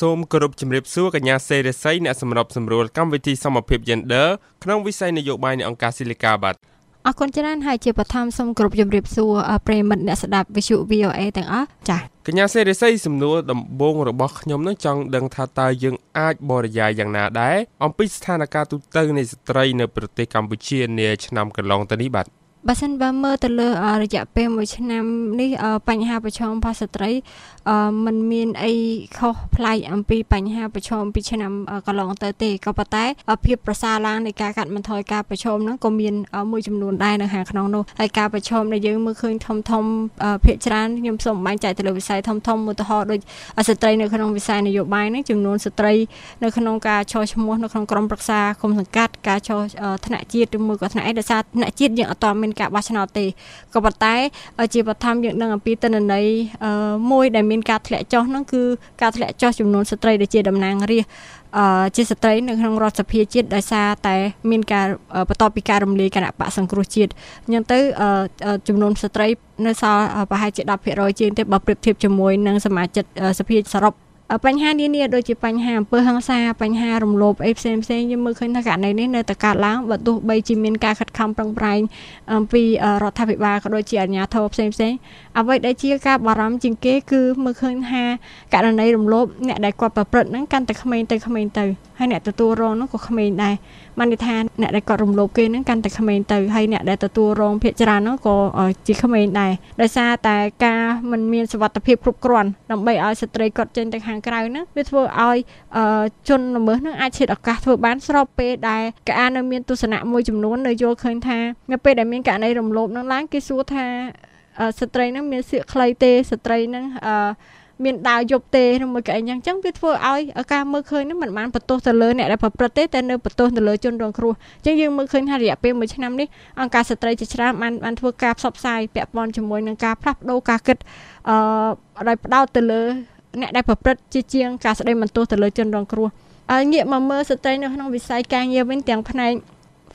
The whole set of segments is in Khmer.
សូមគោរពជំរាបសួរកញ្ញាសេរីស័យអ្នកសម្របសម្រួលកម្មវិធីសមភាព Gender ក្នុងវិស័យនយោបាយនៃអង្គការស៊ីលីកាបាទអរគុណច្រើនហើយជាបឋមសូមគោរពជំរាបសួរប្រិយមិត្តអ្នកស្ដាប់វិទ្យុ VOA ទាំងអស់ចា៎កញ្ញាសេរីស័យសំណួរដំបូងរបស់ខ្ញុំនឹងចង់ដឹងថាតើយើងអាចបរិយាយយ៉ាងណាដែរអំពីស្ថានភាពទូទៅនៃស្ត្រីនៅប្រទេសកម្ពុជានាឆ្នាំកន្លងទៅនេះបាទ បើសិនបើមើលទៅលើរយៈពេល1ឆ្នាំនេះបញ្ហាប្រឈមរបស់ស្ត្រីมันមានអីខុសប្លែកអំពីបញ្ហាប្រឈមពីឆ្នាំកន្លងទៅទេក៏ប៉ុន្តែភាពប្រសើរឡើងនៃការកាត់បន្ថយការប្រឈមហ្នឹងក៏មានមួយចំនួនដែរនៅខាងក្នុងនោះហើយការប្រឈមដែលយើងមើលឃើញធំធំភាគច្រើនខ្ញុំសូមបែងចែកទៅលើវិស័យធំធំឧទាហរណ៍ដូចស្ត្រីនៅក្នុងវិស័យនយោបាយហ្នឹងចំនួនស្ត្រីនៅក្នុងការចោះឈ្មោះនៅក្នុងក្រុមប្រឹក្សាគុំសង្កាត់ការចោះថ្នាក់ជាតិឬមួយក៏ថ្នាក់អីដោយសារថ្នាក់ជាតិយើងអត់តមានការបោះឆ្នោតទេក៏ប៉ុន្តែ ជាបឋមយើងដឹងអំពីទិន្នន័យមួយដែលមានការធ្លាក់ចុះហ្នឹងគឺការធ្លាក់ចុះចំនួនស្ត្រីដែលជាតំណាងរាស្ត្រអឺជាស្ត្រីនៅក្នុងរដ្ឋសភាជាតិដោយសារតែមានការបន្ទាប់ពីការរំលាយគណៈបកសង្គ្រោះជាតិអញ្ចឹងទៅចំនួនស្ត្រីនៅសល់ប្រហែលជា10%ជាងទេបើប្រៀបធៀបជាមួយនឹងសមាជិកសភាសរុប បញ្ហានានាដូចជាបញ្ហាអំពើហិង្សាបញ្ហារំលោភអីផ្សេងផ្សេងយើងមើលឃើញថាករណីនេះនៅតែកើតឡើងបើទោះបីជាមានការខិតខំប្រឹងប្រែងអំពីរដ្ឋាភិបាលក៏ដូចជាអាជ្ញាធរផ្សេងផ្សេងអ្វីដែលជាការបារម្ភជាងគេគឺមើលឃើញថាករណីរំលោភអ្នកដែលគាត់ប្រព្រឹត្តហ្នឹងកាន់តែក្មេងទៅក្មេងទៅហើយអ្នកទទួលរងហ្នឹងក៏ក្មេងដែរបានន័យថាអ្នកដែលគាត់រំលោភគេហ្នឹងកាន់តែក្មេងទៅហើយអ្នកដែលទទួលរងភាគច្រើនហ្នឹងក៏ជាក្មេងដែរដោយសារតែការ មិនមានសុវត្ថិភាពគ្រប់គ្រាន់ដើម្បីឲ្យស្ត្រីគាត់ចេញទៅខាងក្រៅហ្នឹងវាធ្វើឲ្យជនល្មើសហ្នឹងអាចឈិតឱកាសធ្វើបានស្របពេលដែលកានៅមានទស្សនៈមួយចំនួននៅយល់ឃើញថានៅពេលដែលមានករណីរំលោភហ្នឹងឡើងគេសួរថាស្ត្រីហ្នឹងមានសៀកខ្លីទេស្ត្រីហ្នឹងអឺ មានដាវយប់ទេឬមួយក៏អីចឹងចឹងវាធ្វើឲ្យការមើលឃើញហ្នឹងមិនបានបន្ទោសទៅលើអ្នកដែលប្រព្រឹត្តទេតែនៅបន្ទោសទៅលើជនរងគ្រោះចឹងយើងមើលឃើញថារយៈពេល1ឆ្នាំនេះអង្គការស្ត្រីជាច្រើនបានបានធ្វើការផ្សព្វផ្សាយពាក់ព័ន្ធជាមួយនឹងការផ្លាស់ប្ដូរការគិតអឺដោយផ្ដោតទៅលើអ្នកដែលប្រព្រឹត្តជាជាងការស្ដីបន្ទោសទៅលើជនរងគ្រោះហើយងាកមកមើលស្ត្រីនៅក្នុងវិស័យការងារវិញទាំងផ្នែក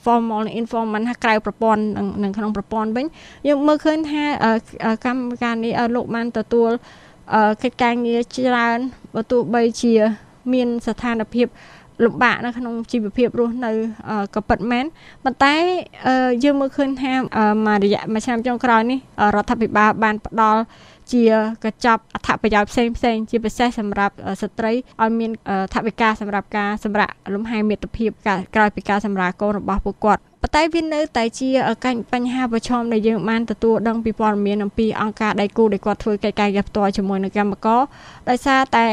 formal និង informal ថាក្រៅប្រព័ន្ធនិងក្នុងប្រព័ន្ធវិញយើងមើលឃើញថាកម្មការនេះលោកបានទទួល កិច្ចការងារច្រើនបើទោះបីជា មានស្ថានភាពលំបាកនៅក្នុងជីវភាពរស់នៅក៏ពិតមែនប៉ុន្តែយើងមើលឃើញថាមួយរយៈមួយឆ្នាំចុងក្រោយនេះរដ្ឋាភិបាលបានផ្ដល់ជាកញ្ចប់អត្ថប្រយោជន៍ផ្សេងផ្សេងជាពិសេសសម្រាប់ស្ត្រីឲ្យមានថវិកាសម្រាប់ការសម្រាប់លំហែមាតុភាពក្រោយពីការសម្រាប់កូនរបស់ពួកគាត់ប៉ុន្តែវានៅតែជាបញ្ហាប្រឈមដែលយើងបានទទួលដឹងពីព័ត៌មានអំពីអង្គការដៃគូដែលគាត់ធ្វើកិច្ចការងារផ្ទាល់ជាមួយនឹងកម្មករដោយសារតែ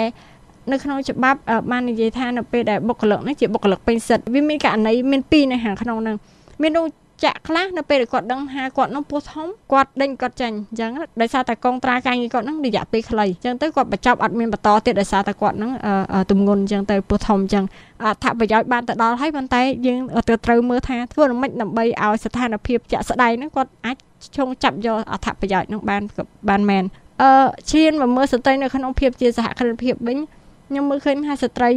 នៅក្នុងច្បាប់បាននិយាយថានៅពេលដែលបុគ្គលិកនេះជាបុគ្គលិកពេញសិទ្ធិវាមានករណីមានពីរនៅខាងក្នុងហ្នឹងមាននោះចាក់ខ្លះនៅពេលគាត់ដឹងថាគាត់នឹងពោះធំគាត់ដេញគាត់ចាញ់អញ្ចឹងដោយសារតែកងត្រាការងារគាត់នឹងរយៈពេលខ្លីអញ្ចឹងទៅគាត់បញ្ចប់អត់មានបន្តទៀតដោយសារតែគាត់នឹងទម្ងន់អញ្ចឹងទៅពោះធំអញ្ចឹងអត្ថប្រយោជន៍បានទៅដល់ហើយប៉ុន្តែយើងទៅត្រូវមើលថាធ្វើយ៉ាងម៉េចដើម្បីឲ្យស្ថានភាពជាក់ស្ដែងហ្នឹងគាត់អាចឈងចាប់យកអត្ថប្រយោជន៍នឹងបានបានមែនអឺឈានមកមើលស្ត្រីនៅក្នុងភាពជាសហគ្រិនភាពវិញ ខ្ញុំមើលឃើញថាស្ត្រី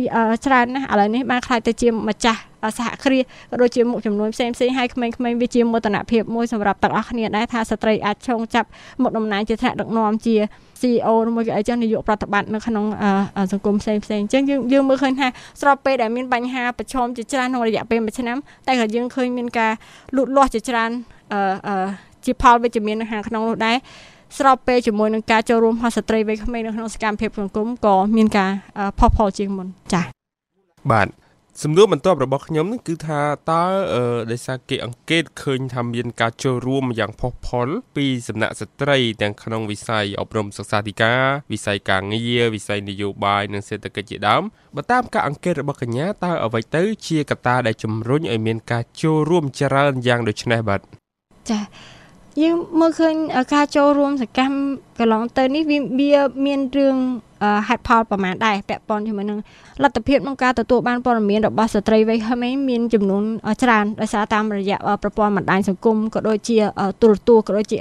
ច្រើនណាស់ឥឡូវនេះបានខ្លាយទៅជាម្ចាស់សហគ្រាសក៏ដូចជាមុខចំនួនផ្សេងផ្សេងហើយក្មេងៗវាជាមោទនភាពមួយសម្រាប់ទាំងអស់គ្នាដែរថាស្ត្រីអាចឈោងចាប់មុខតំណែងជាថ្នាក់ដឹកនាំជា CEO មួយក៏អីចឹងនាយកប្រតិបត្តិនៅក្នុងសង្គមផ្សេងផ្សេងអញ្ចឹងយើងយើងមើលឃើញថាស្របពេលដែលមានបញ្ហាប្រឈមជាច្រើនក្នុងរយៈពេល1ឆ្នាំតែក៏យើងឃើញមានការលូតលាស់ជាច្រើនអឺជាផលវិជ្ជមាននៅខាងក្នុងនោះដែរ ស្របពេលជាមួយនឹងការចូលរួមរបស់ស្ត្រីវ័យក្មេងនៅក្នុងសកម្មភាពសង្គមក៏មានការផុសផុលជាងមុនចា៎បាទសំណួរបន្ទាប់របស់ខ្ញុំនឹងគឺថាតើដោយសារគេអង្កេតឃើញថាមានការចូលរួមយ៉ាងផុសផុលពីសំណាក់ស្ត្រីទាំងក្នុងវិស័យអប់រំសិក្សាធិការវិស័យការងារវិស័យនយោបាយនិងសេដ្ឋកិច្ចជាដើមបើតាមការអង្កេតរបស់កញ្ញាតើអ្វីទៅជាកត្តាដែលជំរុញឲ្យមានការចូលរួមច្រើនយ៉ាងដូចនេះបាទចា៎ យើងមើលឃើញការចូលរួមសកម្មកន្លងទៅនេះវាមានរឿងហេតុផលប្រមាណដែរពាក់ព័ន្ធជាមួយនឹងលទ្ធភាពក្នុងការទទួលបានព័ត៌មានរបស់ស្ត្រីវ័យក្មេងមានចំនួនច្រើនដោយសារតាមរយៈប្រព័ន្ធបណ្ដាញសង្គមក៏ដូចជាទូរទស្សន៍ក៏ដូចជា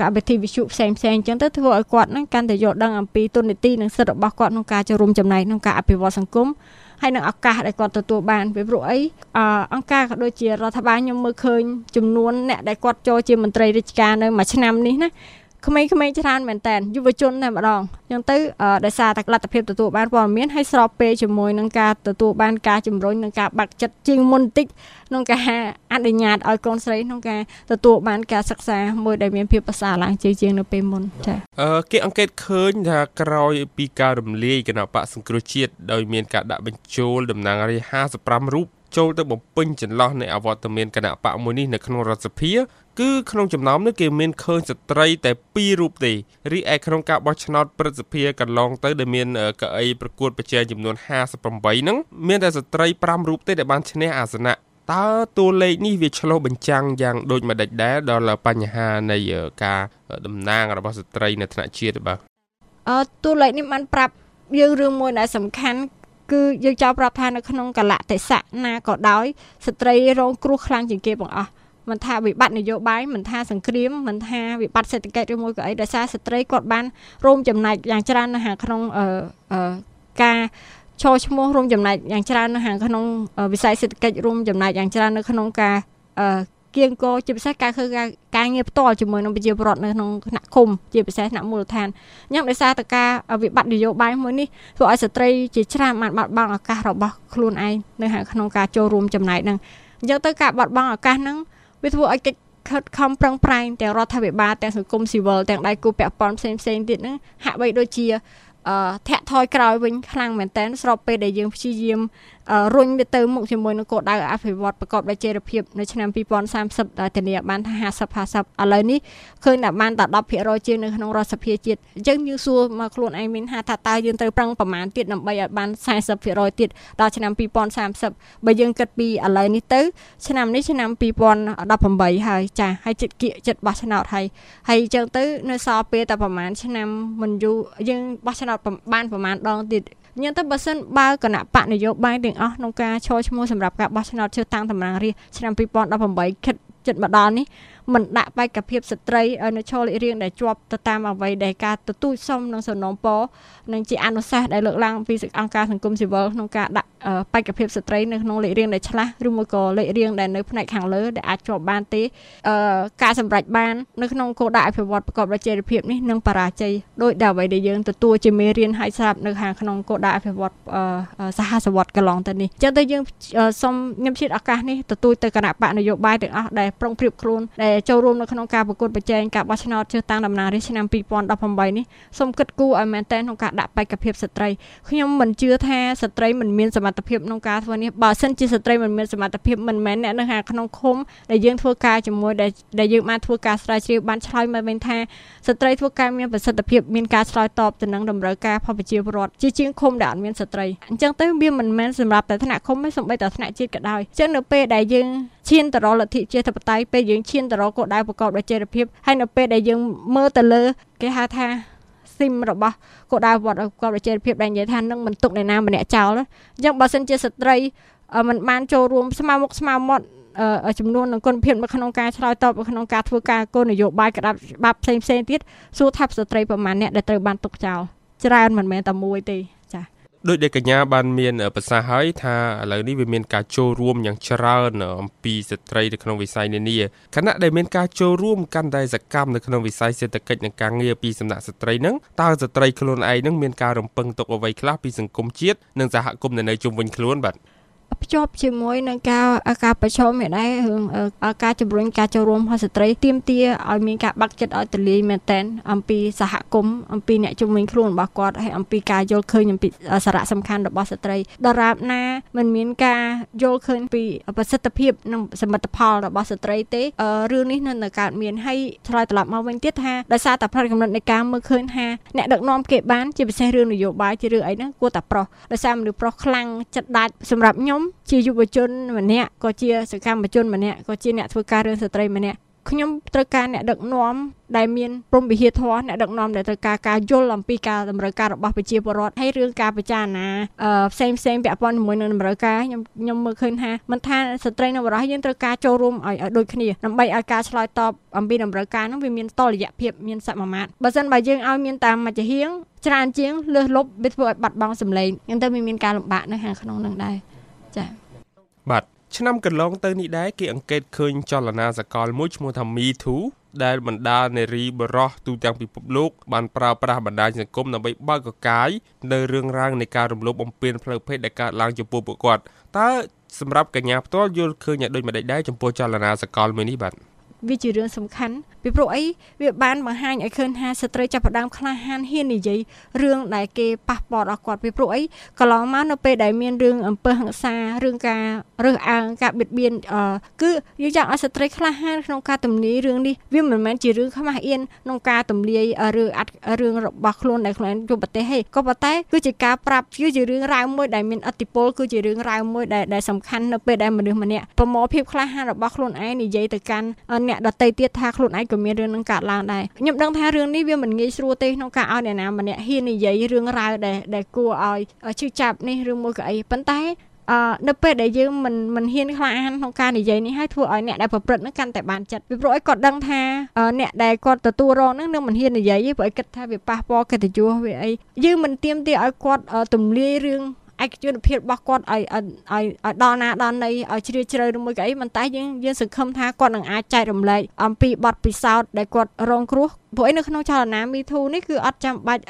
កម្មវិធីវិទ្យុផ្សេងផ្សេងអញ្ចឹងទៅធ្វើឲ្យគាត់នឹងកាន់តែយល់ដឹងអំពីទុននីតិនិងសិទ្ធិរបស់គាត់ក្នុងការចូលរួមចំណែកក្នុងការអភិវឌ្ឍសង្គម ហើយនឹងឱកាសដែលគាត់ទទួលបានពីព្រោះអីអង្គការក៏ដូចជារដ្ឋបាលខ្ញុំមើលឃើញចំនួនអ្នកដែលគាត់ចូលជាមន្ត្រីរាជការនៅមួយឆ្នាំនេះណា ក្មេងៗច្រើនមែនតើយុវជនតែម្ដងអញ្ចឹងទៅដោយសារតែលទ្ធភាពទទួលបានព័ត៌មានហើយស្របពេលជាមួយនឹងការទទួលបានការជំរុញនិងការបាក់ចិត្តជាងមុនបន្តិចក្នុងការអនុញ្ញាតឲ្យកូនស្រីក្នុងការទទួលបានការសិក្សាមួយដែលមានភាពប្រសើរឡើងជាជាងនៅពេលមុនចា៎អឺគេអង្កេតឃើញថាក្រោយពីការរំលាយគណៈបកសង្គ្រោះជាតិដោយមានការដាក់បញ្ចូលតំណាងរាស្ត្រ55រូបចូលទៅបំពេញចន្លោះនៃអវត្តមានគណៈបកមួយនេះនៅក្នុងរដ្ឋសភា គឺក្នុងចំណោមនេះគេមានឃើញស្ត្រីតែ2រូបទេរីឯក្នុងការបោះឆ្នោតព្រឹទ្ធសភាកន្លងទៅដែលមានកៅអីប្រកួតប្រជែងចំនួន58ហ្នឹងមានតែស្ត្រី5រូបទេដែលបានឈ្នះអាសនៈតើតួលេខនេះវាឆ្លុះបញ្ចាំងយ៉ាងដូចម្ដេចដែរដល់បញ្ហានៃការតំណាងរបស់ស្ត្រីនៅថ្នាក់ជាតិបាទអឺតួលេខនេះបានប្រាប់យើងរឿងមួយដែលសំខាន់គឺយើងចោលប្រាប់ថានៅក្នុងកលៈទេសៈណាក៏ដោយស្ត្រីរងគ្រោះខ្លាំងជាងគេបងអស់ មិនថាវិបត្តិនយោបាយមិនថាសង្គ្រាមមិនថាវិបត្តិសេដ្ឋកិច្ចឬមួយក៏អីដោយសារស្ត្រីគាត់បានរួមចំណែកយ៉ាងច្រើននៅក្នុងអឺការឈរឈ្មោះរួមចំណែកយ៉ាងច្រើននៅក្នុងវិស័យសេដ្ឋកិច្ចរួមចំណែកយ៉ាងច្រើននៅក្នុងការគៀងកជាពិសេសការធ្វើការការងារផ្ទាល់ជាមួយនឹងប្រជាពលរដ្ឋនៅក្នុងថ្នាក់ឃុំជាពិសេសថ្នាក់មូលដ្ឋានអញ្ចឹងដោយសារតែការវិបត្តិនយោបាយមួយនេះធ្វើឲ្យស្ត្រីជាច្រើនបានបាត់បង់ឱកាសរបស់ខ្លួនឯងនៅក្នុងការចូលរួមចំណែកហ្នឹងអញ្ចឹងទៅការបាត់បង់ឱកាសហ្នឹង វាធ្វើឲ្យកិច្ចខិតខំប្រឹងប្រែងទាំងរដ្ឋាភិបាលទាំងសង្គមស៊ីវិលទាំងដៃគូពាក់ព័ន្ធផ្សេងផ្សេងទៀតហ្នឹងហាក់បីដូចជាអឺធាក់ថយក្រោយវិញខ្លាំងមែនតើស្របពេលដែលយើងព្យាយាម រុញវាទៅមុខជាមួយនឹងគោលដៅអភិវឌ្ឍប្រកបដោយចីរភាពនៅឆ្នាំ2030ដែលធានាបានថា50 50ឥឡូវនេះឃើញតែបានតែ10%ជាងនៅក្នុងរដ្ឋសភាជាតិអញ្ចឹងយើងសួរមកខ្លួនឯងមានថាតើយើងត្រូវប្រឹងប្រមាណទៀតដើម្បីឲ្យបាន40%ទៀតដល់ឆ្នាំ2030បើយើងគិតពីឥឡូវនេះទៅ ឆ្នាំនេះឆ្នាំ2018ហើយចាហើយចិត្តគៀកចិត្តបោះឆ្នោតហើយហើយអញ្ចឹងទៅនៅសល់ពេលតែប្រហែលឆ្នាំមិនយូរយើងបោះឆ្នោតបានប្រហែលដងទៀត ញ៉ឹងទៅបើសិនបើគណៈបកនយោបាយទាំងអស់ក្នុងការឈរឈ្មោះសម្រាប់ការបោះឆ្នោតជ្រើសតាំងតំណាងរាស្ត្រឆ្នាំ2018ខិតចិត្តមកដល់នេះមិនដាក់បេក្ខភាពស្ត្រីឲ្យនៅឈរលេខរៀងដែលជាប់ទៅតាមអ្វីដែលការទទូចសុំនឹងសំណូមពរនិងជាអនុសាសន៍ដែលលើកឡើងពីអង្គការសង្គមស៊ីវិលក្នុងការដាក់បេក្ខភាពស្ត្រីនៅក្នុងលេខរៀងដែលឆ្លាស់ឬមួយក៏លេខរៀងដែលនៅផ្នែកខាងលើដែលអាចជាប់បានទេការសម្រេចបាននៅក្នុងគោលដៅអភិវឌ្ឍប្រកបដោយចីរភាពនេះនឹងបរាជ័យដោយដែលអ្វីដែលយើងទទួលជាមេរៀនឲ្យស្រាប់នៅខាងក្នុងគោលដៅអភិវឌ្ឍសហសវត្តកន្លងទៅនេះចឹងទៅយើងសូមខ្ញុំជិតឱកាសនេះទទួលទៅគណៈបកនយោបាយទាំងអស់ដែលប្រុងប្រៀបខ្លួនដែលចូលរួមនៅក្នុងការប្រកួតប្រជែងការបោះឆ្នោតជ្រើសតាំងតំណាងរាស្ត្រឆ្នាំ2018នេះសូមគិតគូរឲ្យមែនទែនក្នុងការដាក់បេក្ខភាពស្ត្រីខ្ញុំមិនជឿថាស្ត្រីមិនមានសមត្ថភាពក្នុងការធ្វើនេះបើសិនជាស្ត្រីមិនមានសមត្ថភាពមិនមែនអ្នកនៅក្នុងឃុំដែលយើងធ្វើការជាមួយដែលយើងបានធ្វើការស្រាវជ្រាវបានឆ្លើយមកវិញថាស្ត្រីធ្វើការមានប្រសិទ្ធភាពមានការឆ្លើយតបទៅនឹងតម្រូវការផលប្រជាពលរដ្ឋជាជាងឃុំដែលអត់មានស្ត្រីអញ្ចឹងទៅវាមិនមែនសម្រាប់តែថ្នាក់ឃុំទេសូម្បីតែថ្នាក់ជាតិក៏ដោយអញ្ចឹងនៅពេលដែលយើងឈានទៅរកលទ្ធិជាធិបតេយ្យពេលយើងឈានទៅរកគោលដៅប្រកបដោយចីរភាពហើយនៅពេលដែលយើងមើលទៅលើគេហៅថា ស៊ីមរបស់គោលដៅវត្តប្រកបដោយចីរភាពដែលនិយាយថានឹងមិនទុកអ្នកណាម្នាក់ចោលអញ្ចឹងបើសិនជាស្ត្រីមិនបានចូលរួមស្មើមុខស្មើមាត់ចំនួននិងគុណភាពនៅក្នុងការឆ្លើយតបនៅក្នុងការធ្វើការគោលនយោបាយក្តាប់ច្បាប់ផ្សេងផ្សេងទៀតសួរថាស្ត្រីប្រមាណអ្នកដែលត្រូវបានទុកចោលច្រើនមិនមែនតែមួយទេ ដោយដែលកញ្ញាបានមានប្រសាសន៍ហើយថាឥឡូវនេះវាមានការចូលរួមយ៉ាងច្រើនអំពីស្ត្រីនៅក្នុងវិស័យនានាខណៈដែលមានការចូលរួមកាន់តែសកម្មនៅក្នុងវិស័យសេដ្ឋកិច្ចនិងការងារពីសំណាក់ស្ត្រីនឹងតើស្ត្រីខ្លួនឯងនឹងមានការរំពឹងទុកអ្វីខ្លះពីសង្គមជាតិនិងសហគមន៍នៅជុំវិញខ្លួនបាទ ភ្ជាប់ជាមួយនឹងការការប្រឈមនេះដែររឿងការជំរុញការចូលរួមរបស់ស្ត្រីទាមទារឲ្យមានការបាក់ចិត្តឲ្យទលាយមែនតែនអំពីសហគមន៍អំពីអ្នកជំនាញខ្លួនរបស់គាត់ហើយអំពីការយល់ឃើញអំពីសារៈសំខាន់របស់ស្ត្រីដរាបណាមិនមានការយល់ឃើញពីប្រសិទ្ធភាពនិងសមិទ្ធផលរបស់ស្ត្រីទេរឿងនេះនៅតែកើតមានហើយឆ្លើយត្រឡប់មកវិញទៀតថាដោយសារតែផ្នែកកំណត់នៃការមើលឃើញថាអ្នកដឹកនាំគេបានជាពិសេសរឿងនយោបាយជារឿងអីហ្នឹងគួរតែប្រុសដោយសារមនុស្សប្រុសខ្លាំងចិត្តដាច់សម្រាប់ខ្ញុំជាយុវជនម្នាក់ក៏ជាសកម្មជនម្នាក់ក៏ជាអ្នកធ្វើការរឿងស្ត្រីម្នាក់ខ្ញុំត្រូវការអ្នកដឹកនាំដែលមានព្រមវិហារធម៌អ្នកដឹកនាំដែលត្រូវការការយល់អំពីការតម្រូវការរបស់ប្រជាពលរដ្ឋហើយរឿងការពិចារណាផ្សេងផ្សេងពាក់ព័ន្ធជាមួយនឹងតម្រូវការខ្ញុំខ្ញុំមើលឃើញថាមិនថាស្ត្រីនិងបុរសយើងត្រូវការចូលរួមឲ្យដូចគ្នាដើម្បីឲ្យការឆ្លើយតបអំពីតម្រូវការនោះវាមានតលយៈភាពមានសមមាត្របើមិនបើយើងឲ្យមានតាមមជ្ឈហៀងច្រើនជាងលើសលប់វាធ្វើឲ្យបាត់បង់សម្លេងអញ្ចឹងទៅវាមានការលំបាកនៅខាងក្នុងនឹងដែរ ចា៎បាទឆ្នាំកន្លងទៅនេះដែរគេអង្កេតឃើញចលនាសកលមួយឈ្មោះថា Me Too ដែលបណ្ដានារីបរោះទូទាំងពិភពលោកបានប្រើប្រាស់បណ្ដាញសង្គមដើម្បីបើកកកាយនៅរឿងរ៉ាវនៃការរំលោភបំពានផ្លូវភេទដែលកើតឡើងចំពោះពួកគាត់តើសម្រាប់កញ្ញាផ្ទាល់យល់ឃើញយ៉ាងដូចម្ដេចដែរចំពោះចលនាសកលមួយនេះបាទ វាជារឿងសំខាន់ពីព្រោះអីវាបានបង្ហាញឲ្យឃើញថាស្ត្រីចាប់ផ្ដើមក្លាហានហ៊ាននិយាយរឿងដែលគេប៉ះពាល់ដល់គាត់ពីព្រោះអីកន្លងមកនៅពេលដែលមានរឿងអំពើហិង្សារឿងការរើសអើងការបៀតបៀនគឺយើងចង់ឲ្យស្ត្រីក្លាហានក្នុងការទម្លាយរឿងនេះវាមិនមែនជារឿងខ្មាស់អៀនក្នុងការទម្លាយរឿងអត់រឿងរបស់ខ្លួនដែលខ្លួនជួបប្រទេសទេក៏ប៉ុន្តែគឺជាការប្រាប់គឺជារឿងរ៉ាវមួយដែលមានអតិពលគឺជារឿងរ៉ាវមួយដែលដែលសំខាន់នៅពេលដែលមនុស្សម្នាក់ប្រមូលភាពក្លាហានរបស់ខ្លួនឯងនិយាយទៅកាន់អ្នកដតីទៀតថាខ្លួនឯងក៏មានរឿងនឹងកើតឡើងដែរខ្ញុំដឹងថារឿងនេះវាមិនងាយស្រួលទេក្នុងការឲ្យអ្នកណាម្នាក់ហ៊ាននិយាយរឿងរ៉ាវដែលដែលគួរឲ្យឈឺចាប់នេះឬមួយក៏អីប៉ុន្តែអឺនៅពេលដែលយើងមិនមិនហ៊ានខ្លាហានក្នុងការនិយាយនេះហើយធ្វើឲ្យអ្នកដែលប្រព្រឹត្តនឹងកាន់តែបានចិត្តពីព្រោះឲ្យគាត់ដឹងថាអ្នកដែលគាត់ទទួលរងនឹងនឹងមិនហ៊ាននិយាយទេព្រោះឲ្យគិតថាវាប៉ះពាល់កិត្តិយសវាអីយើងមិនទៀមទាឲ្យគាត់ទម្លាយរឿង ឯកជនភាពរបស់គាត់ឲ្យឲ្យឲ្យដល់ណាដល់ណីឲ្យជ្រាលជ្រៅឬមួយក៏អីមិនតែយើងយើងសង្ឃឹមថាគាត់នឹងអាចចែករំលែកអំពីបទពិសោធន៍ដែលគាត់រងគ្រោះព្រោះឯនៅក្នុងចលនា Me Too នេះគឺអត់ចាំបាច់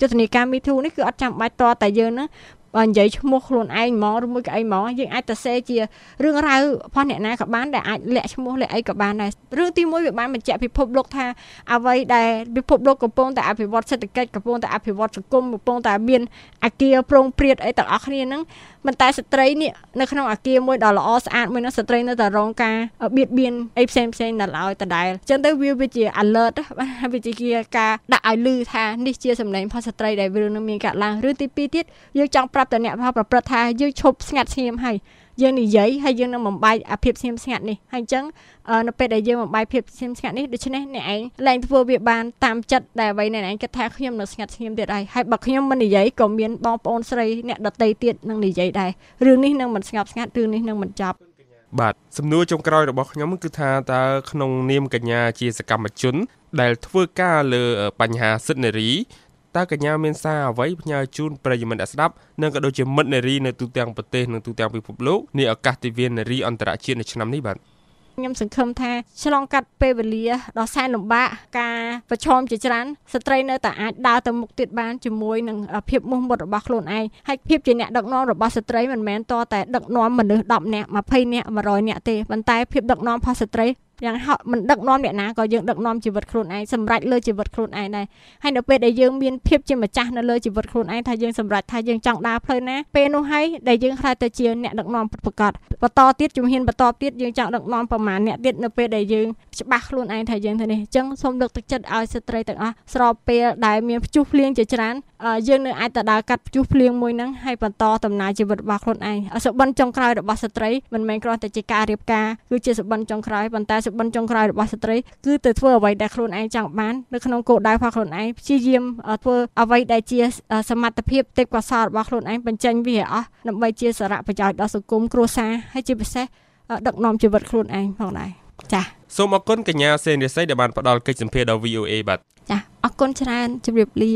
យុទ្ធនាការ Me Too នេះគឺអត់ចាំបាច់តតែយើងនឹង បើនិយាយឈ្មោះខ្លួនឯងហ្មងឬមួយក៏អីហ្មងយើងអាចទៅសេជារឿងរ៉ាវរបស់អ្នកណាក៏បានដែលអាចលាក់ឈ្មោះលាក់អីក៏បានដែររឿងទី1វាបានបញ្ជាក់ពិភពលោកថាអ្វីដែលពិភពលោកកំពុងតែអភិវឌ្ឍសេដ្ឋកិច្ចកំពុងតែអភិវឌ្ឍសង្គមកំពុងតែមានអាគារប្រងព្រាតអីទាំងអស់គ្នាហ្នឹងមិនតែស្ត្រីនេះនៅក្នុងអាគារមួយដ៏ល្អស្អាតមួយនោះស្ត្រីនៅតែរងការបៀតបៀនអីផ្សេងផ្សេងនៅឡើយដដែលអញ្ចឹងទៅវាវាជា alert វាជាការដាក់ឲ្យលឺថានេះជាសម្លេងរបស់ស្ត្រីដែលរឿងនឹងមានកាត់ឡើងឬទី2ទៀតយើងចង់ប្រាប់ទៅអ្នកផលប្រព្រឹត្តថាយើងឈប់ស្ងាត់ស្ងៀមហើយយើងនិយាយហើយយើងនឹងបំបាយអាភាពស្ងៀមស្ងាត់នេះហើយអញ្ចឹងនៅពេលដែលយើងបំបាយភាពស្ងៀមស្ងាត់នេះដូច្នេះអ្នកឯងឡើងធ្វើវាបានតាមចិត្តដែលអ្វីអ្នកឯងគិតថាខ្ញុំនៅស្ងាត់ស្ងៀមទៀតហើយហើយបើខ្ញុំមិននិយាយក៏មានបងប្អូនស្រីអ្នកដតីទៀតនឹងនិយាយដែររឿងនេះនឹងមិនស្ងប់ស្ងាត់រឿងនេះនឹងមិនចប់បាទសំណួរចុងក្រោយរបស់ខ្ញុំគឺថាតើក្នុងនាមកញ្ញាជាសកម្មជន ដែលធ្វើការលើបញ្ហាសិទ្ធិនារី តើកញ្ញាមានសារអ្វីផ្ញើជូនប្រិយមិត្តអ្នកស្ដាប់និងក៏ដូចជាមិត្តនារីនៅទូទាំងប្រទេសនិងទូទាំងពិភពលោកនាឱកាសទិវានារីអន្តរជាតិនៅឆ្នាំនេះបាទខ្ញុំសង្ឃឹមថាឆ្លងកាត់ពេលវេលាដ៏សែនលំបាកការប្រឈមជាច្រើនស្ត្រីនៅតែអាចដើរទៅមុខទៀតបានជាមួយនឹងភាពមោះមុតរបស់ខ្លួនឯងហើយភាពជាអ្នកដឹកនាំរបស់ស្ត្រីមិនមែនតតែដឹកនាំមនុស្ស10នាក់20នាក់100នាក់ទេប៉ុន្តែភាពដឹកនាំរបស់ស្ត្រី យ៉ាងហោចមិនដឹកនាំអ្នកណាក៏យើងដឹកនាំជីវិតខ្លួនឯងសម្រេចលើជីវិតខ្លួនឯងដែរហើយនៅពេលដែលយើងមានភាពជាម្ចាស់នៅលើជីវិតខ្លួនឯងថាយើងសម្រេចថាយើងចង់ដើរផ្លូវណាពេលនោះហើយដែលយើងខ្លាចទៅជាអ្នកដឹកនាំពិតប្រាកដបន្តទៀតជំហានបន្តទៀតយើងចង់ដឹកនាំប្រមាណអ្នកទៀតនៅពេលដែលយើងច្បាស់ខ្លួនឯងថាយើងទៅនេះអញ្ចឹងសូមលើកទឹកចិត្តឲ្យស្ត្រីទាំងអស់ស្របពេលដែលមានព្យុះភ្លៀងជាច្រើនយើងនៅអាចទៅដើរកាត់ព្យុះភ្លៀងមួយហ្នឹងហើយបន្តដំណើរជីវិតរបស់ខ្លួនឯងសុបិនចុងក្រោយរបស់ស្ត្រីមិនមែនគ្រាន់តែជាការរៀបការគឺជាសុបិនចុងក្រោយប៉ុន្តែសុបិនចុងក្រោយរបស់ស្ត្រីគឺទៅធ្វើអ្វីដែលខ្លួនឯងចង់បាននៅក្នុងគោលដៅរបស់ខ្លួនឯងព្យាយាមធ្វើអ្វីដែលជាសមត្ថភាពទេពកោសល្យរបស់ខ្លួនឯងបញ្ចេញវាឲ្យអស់ដើម្បីជាសារៈប្រយោជន៍ដល់សង្គមគ្រួសារហើយជាពិសេសដឹកនាំជីវិតខ្លួនឯងផងដែរចា៎សូមអរគុណកញ្ញាសេនរិស័យដែលបានផ្ដល់កិច្ចសម្ភារដល់ VOA បាទចា៎អរគុណច្រើនជម្រាបលា